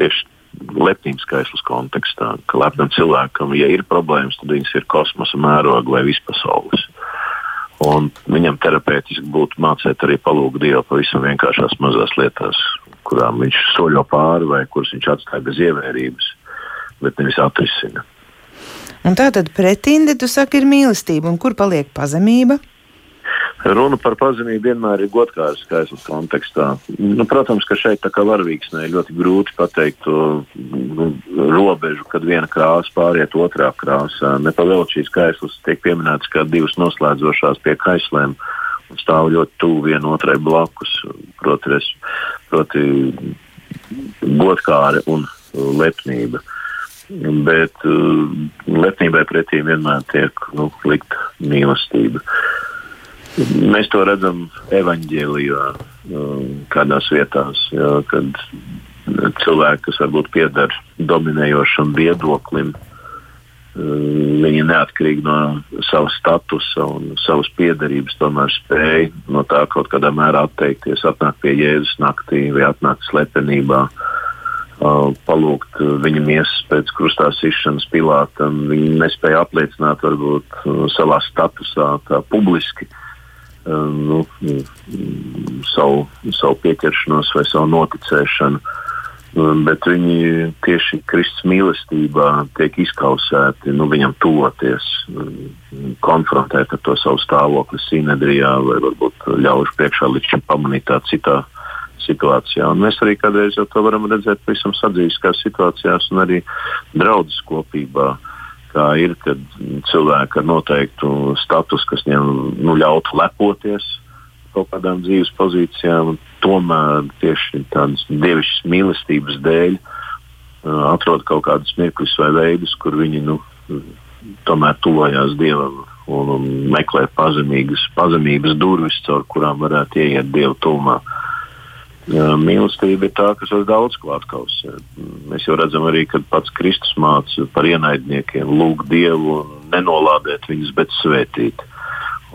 tieši lepnības skaislas kontekstā, ka lepnam cilvēkam, ja ir problēmas, tad viņas ir kosmosa mēroga vai vispasaules. Un viņam terapeitiski būtu mācīt arī palūgt Dievu pavisam vienkāršās mazās lietās, kurām viņš soļo pāri vai kuras viņš atstāja bez ievērības, bet nevis atrisina. Un tā tad pretinde, tu saki, ir mīlestība, un kur paliek pazemība? Runa par pazemību vienmēr ir godkāras skaislas kontekstā. Nu, protams, ka šeit tā kā varvīksnē ir ļoti grūti pateikt to nu, robežu, kad viena krāsa pāriet otrā krāsā. Nepavēlot šīs skaislas tiek pieminētas kā divas noslēdzošās pie kaislēm un stāv ļoti tuvu vienotrai blakus. Proti, res, proti godkāra un lepnība. Bet uh, lepnībai pretī vienmēr tiek nu, likt mīlestība. Uh, Mēs to redzam evanģēlijā, um, kādās vietās, jā, kad cilvēki, kas varbūt pieder dominējošam viedoklim, um, viņi neatkarīgi no sava statusa un savas piedarības, tomēr spēj no tā kaut kādā mērā atteikties, atnākt pie Jēzus naktī vai atnākt slepenībā. Uh, palūgt viņa miesas pēc krustā sišanas pilātam. Viņi nespēja apliecināt, varbūt uh, savā statusā, tā publiski uh, nu, savu, savu pieķeršanos vai savu noticēšanu. Um, bet viņi tieši Kristus mīlestībā tiek izkausēti, nu, viņam tuvoties, um, konfrontēt ar to savu stāvokli Sinedrijā vai varbūt ļaužu priekšā līdz šim pamanīt tā citā situācijā. Un mēs arī kādreiz to varam redzēt pavisam sadzīviskās situācijās un arī draudzes kopībā. Kā ir, kad cilvēki ar noteiktu statusu, kas viņiem nu, ļautu lepoties kaut kādām dzīves pozīcijām, tomēr tieši tādas dievišķas mīlestības dēļ uh, atrod kaut kādus mirkļus vai veidus, kur viņi nu, tomēr tuvojās dievam un, un meklē pazemīgas, pazemības durvis, caur kurām varētu ieiet dievu tuvumā. Uh, Mīlestība ir tā, kas var daudz ko atkausēt. Mēs jau redzam arī, kad pats Kristus māca par ienaidniekiem, lūgt Dievu un nenolādēt viņus, bet svētīt.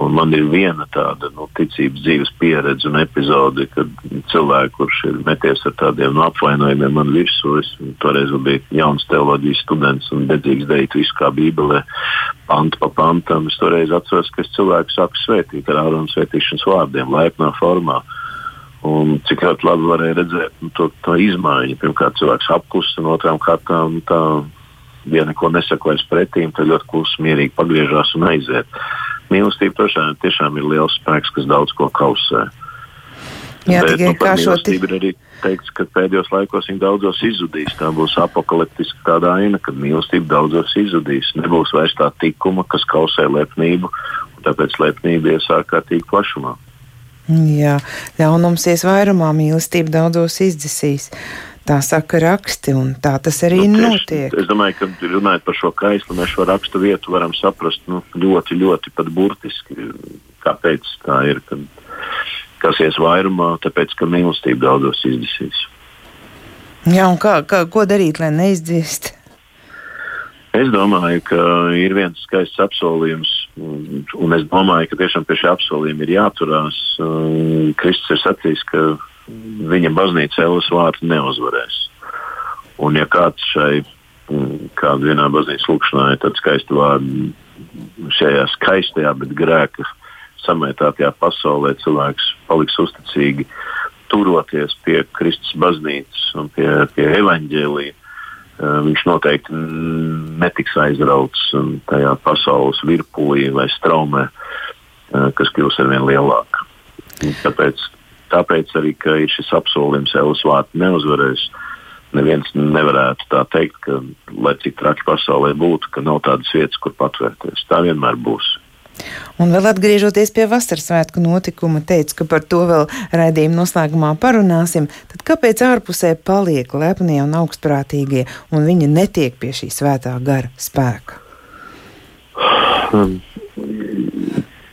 Un man ir viena tāda nu, ticības dzīves pieredze un epizode, kad cilvēks, kurš ir meties ar tādiem nu, apvainojumiem man virsū, es toreiz biju jauns teoloģijas students un dedzīgs darīt visu kā Bībelē, pantu pa pantam. Es toreiz atceros, ka es cilvēku sāku svētīt ar āronu svētīšanas vārdiem, laipnā formā. Uh, Un cik ļoti labi varēja redzēt nu, to, to izmaiņu. Pirmkārt, cilvēks apklusa, un otrām kārtām tā, ja neko nesaka vairs pretīm, tad ļoti klusi, mierīgi pagriežās un aiziet. Mīlestība tiešām, tiešām ir liels spēks, kas daudz ko kausē. Jā, Bet, nu, par mīlestību ir arī teikts, ka pēdējos laikos viņa daudzos izzudīs. Tā būs apakaliptiska tāda aina, kad mīlestība daudzos izzudīs. Nebūs vairs tā tikuma, kas kausē lepnību, un tāpēc lepnība ies ārkārtīgi plašumā. Jā, ļaunums ies vairumā, mīlestība daudzos izdzisīs. Tā saka raksti, un tā tas arī nu, notiek. Es domāju, ka runājot par šo kaislu, mēs šo rakstu vietu varam saprast nu, ļoti, ļoti pat burtiski. Kāpēc tā ir? Kad, kas ies vairumā, tāpēc, ka mīlestība daudzos izdzisīs. Jā, un kā, kā, ko darīt, lai neizdzist? Es domāju, ka ir viens skaists apsolījums, un es domāju, ka tiešām pie šī apsolījuma ir jāturās. Kristus ir sacījis, ka viņa baznīca Elas vārtu neuzvarēs. Un ja kāds šai, kādā vienā baznīcas lūkšanā ir tāds skaists vārds šajā skaistajā, bet grēka samētātajā pasaulē, cilvēks paliks uzticīgi turoties pie Kristus baznīcas un pie, pie evaņģēlīja viņš noteikti netiks aizrauts tajā pasaules virpulī vai straumē, eh, kas kļūs ar vien lielāka. Tāpēc, tāpēc arī ir šis apsolījums, Elas vārtu neuzvarēs. Neviens nevarētu tā teikt, ka, lai cik traki pasaulē būtu, ka nav tādas vietas, kur patvērties. Tā vienmēr būs. Un vēl atgriežoties pie vasaras svētku notikuma, teicu, ka par to vēl raidījuma noslēgumā parunāsim. Tad kāpēc ārpusē paliek lepnie un augstprātīgie, un viņi netiek pie šī svētā gara spēka?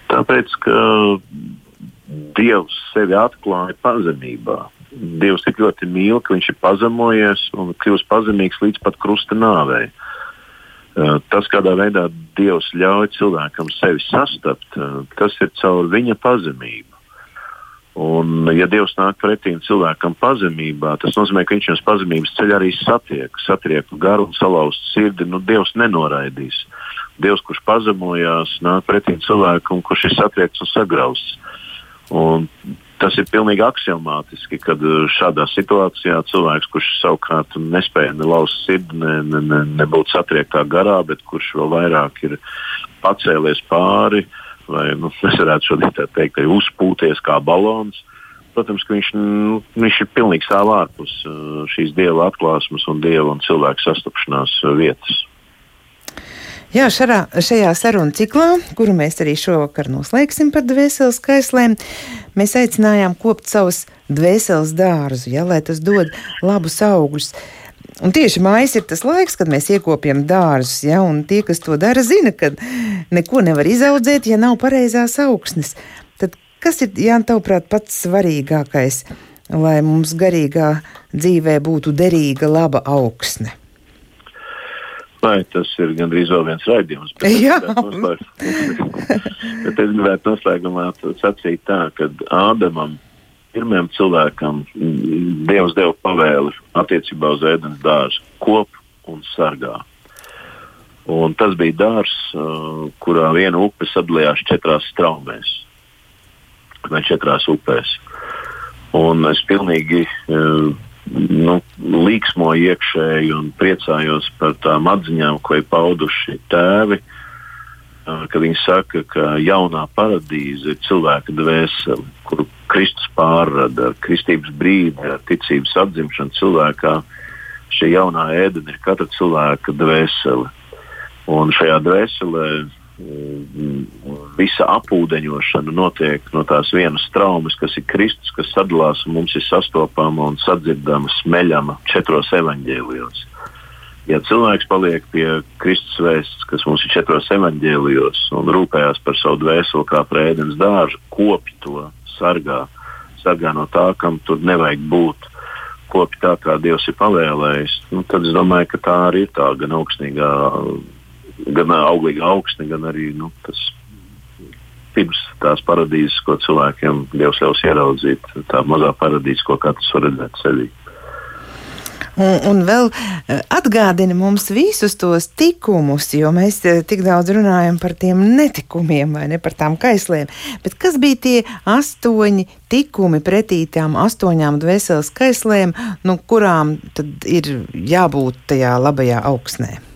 Tāpēc, ka Dievs sevi atklāja pazemībā. Dievs tik ļoti mīl, ka viņš ir pazemojies un kļūst pazemīgs līdz pat krusta nāvei. Uh, tas, kādā veidā Dievs ļauj cilvēkam sevi sastapt, eh, tas ir caur viņa pazemību. Un, ja Dievs nāk pretī cilvēkam pazemībā, tas nozīmē, ka viņš uz pazemības ceļa arī satiek, satiek garu un salauztu sirdi. Nu, Dievs nenoraidīs. Dievs, kurš pazemojās, nāk pretī cilvēkam, kurš ir satriekts un sagrausts. Un Tas ir pilnīgi axiomātiski, kad uh, šādā situācijā cilvēks, kurš savukārt nespēja ne lauzt sirdi, ne, ne, ne, nebūt satriektā garā, bet kurš vēl vairāk ir pacēlies pāri, vai nu, es varētu šodien tā teikt, uzpūties kā balons. Protams, ka viņš, nu, viņš ir pilnīgi stāv ārpus uh, šīs dieva atklāsmes un dieva un cilvēka sastapšanās vietas. Jā, šarā, šajā sarunu ciklā, kuru mēs arī šovakar noslēgsim par dvēseles kaislēm, mēs aicinājām kopt savus dvēseles dārzu, ja, lai tas dod labus augļus. Un tieši mājas ir tas laiks, kad mēs iekopjam dārzus, ja, tie, kas to dara, zina, ka neko nevar izaudzēt, ja nav pareizās augsnes. Tad kas ir, Jānis, tavuprāt, pats svarīgākais, lai mums garīgā dzīvē būtu derīga, laba augsne? Vai tas ir gandrīz vēl viens raidījums? Jā, bet es gribētu noslēgumā sacīt tā, ka Ādamam, pirmajam cilvēkam, Dievs deva pavēli attiecībā uz ēdienas dārzu - kop un sargā. Un tas bija dārzs, kurā viena upe sadalījās četrās straumēs vai četrās upēs. Un es pilnīgi uh, nu, līksmoju iekšēji un priecājos par tām atziņām, ko ir pauduši tēvi. Ka viņi saka, ka jaunā paradīze ir cilvēka dvēsele, kuru Kristus pārrada ar kristības brīdi, ar ticības atzimšanu cilvēkā. Šī jaunā ēdena ir katra cilvēka dvēsele. Un šajā dvēselē visa apūdeņošana notiek no tās vienas traumas, kas ir Kristus, kas sadalās un mums ir sastopama un sadzirdama, smeļama četros evaņģēlijos. Ja cilvēks paliek pie Kristus vēsts, kas mums ir četros evaņģēlijos, un rūpējas par savu dvēseli kā prēdienas dārzu, kopj to, sargā, sargā no tā, kam tur nevajag būt, kopj tā, kā Dievs ir pavēlējis, nu, tad es domāju, ka tā arī ir tā gan augstīgā gan auglīga augsne, gan arī nu, tas pirms tās paradīzes, ko cilvēkiem Dievs ļaus ieraudzīt, tā mazā paradīze, ko katrs var redzēt sevī. Un, un vēl atgādina mums visus tos tikumus, jo mēs tik daudz runājam par tiem netikumiem, vai ne par tām kaislēm. Bet kas bija tie astoņi tikumi pretī tām astoņām dvēseles kaislēm, nu, kurām tad ir jābūt tajā labajā augsnē?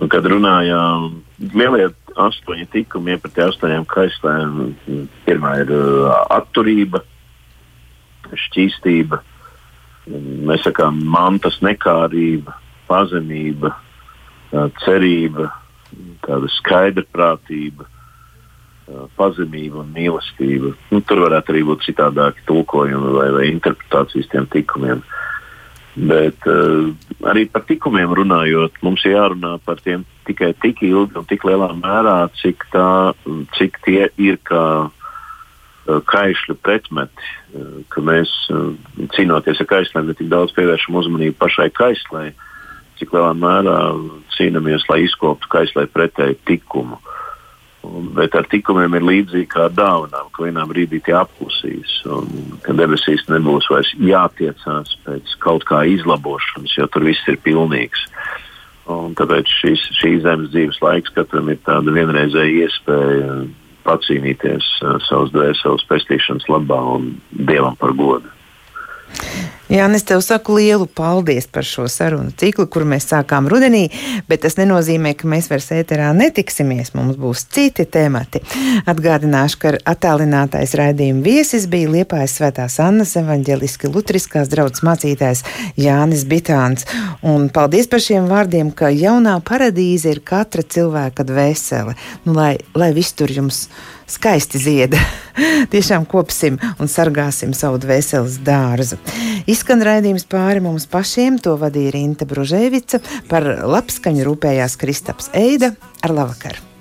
Kad runājām, lielie astoņi tikumi pret astoņām kaislēm, pirmā ir uh, atturība, šķīstība, mēs sakām, mantas nekārība, pazemība, cerība, tāda skaidrprātība, pazemība un mīlestība. Nu, tur varētu arī būt citādāki tulkojumi vai, vai interpretācijas tiem tikumiem. Bet uh, arī par tikumiem runājot, mums ir jārunā par tiem tikai tik ilgi un tik lielā mērā, cik, tā, cik tie ir kā uh, kaišļu pretmeti. Uh, ka mēs uh, cīnoties ar kaislēm, ne tik daudz pievēršam uzmanību pašai kaislē, cik lielā mērā cīnāmies, lai izkoptu kaislē pretēju tikumu. Uh, Bet ar tikumiem ir līdzīgi kā dāvanām, ka vienā brīdī tie apklusīs, un ka debesīs nebūs vairs jātiecās pēc kaut kā izlabošanas, jo tur viss ir pilnīgs. Un tāpēc šīs, šī zemes dzīves laiks katram ir tāda vienreizēja iespēja pacīnīties uh, savas dvēseles pestīšanas labā un dievam par godu. Jā, es tev saku lielu paldies par šo sarunu ciklu, kuru mēs sākām rudenī, bet tas nenozīmē, ka mēs vairs ēterā netiksimies. Mums būs citi temati. Atgādināšu, ka attālinātais raidījuma viesis bija Liepājas Svētās Annas evaņģeliski lutriskās draudzes mācītājs Jānis Bitāns. Un paldies par šiem vārdiem, ka jaunā paradīze ir katra cilvēka dvēsele. Nu, lai, lai viss tur jums skaisti zieda. Tiešām kopsim un sargāsim savu dvēseles dārzu. Izskan raidījums pāri mums pašiem, to vadīja Rīta Bružēvica, par labskaņu rūpējās Kristaps Eida ar labvakaru.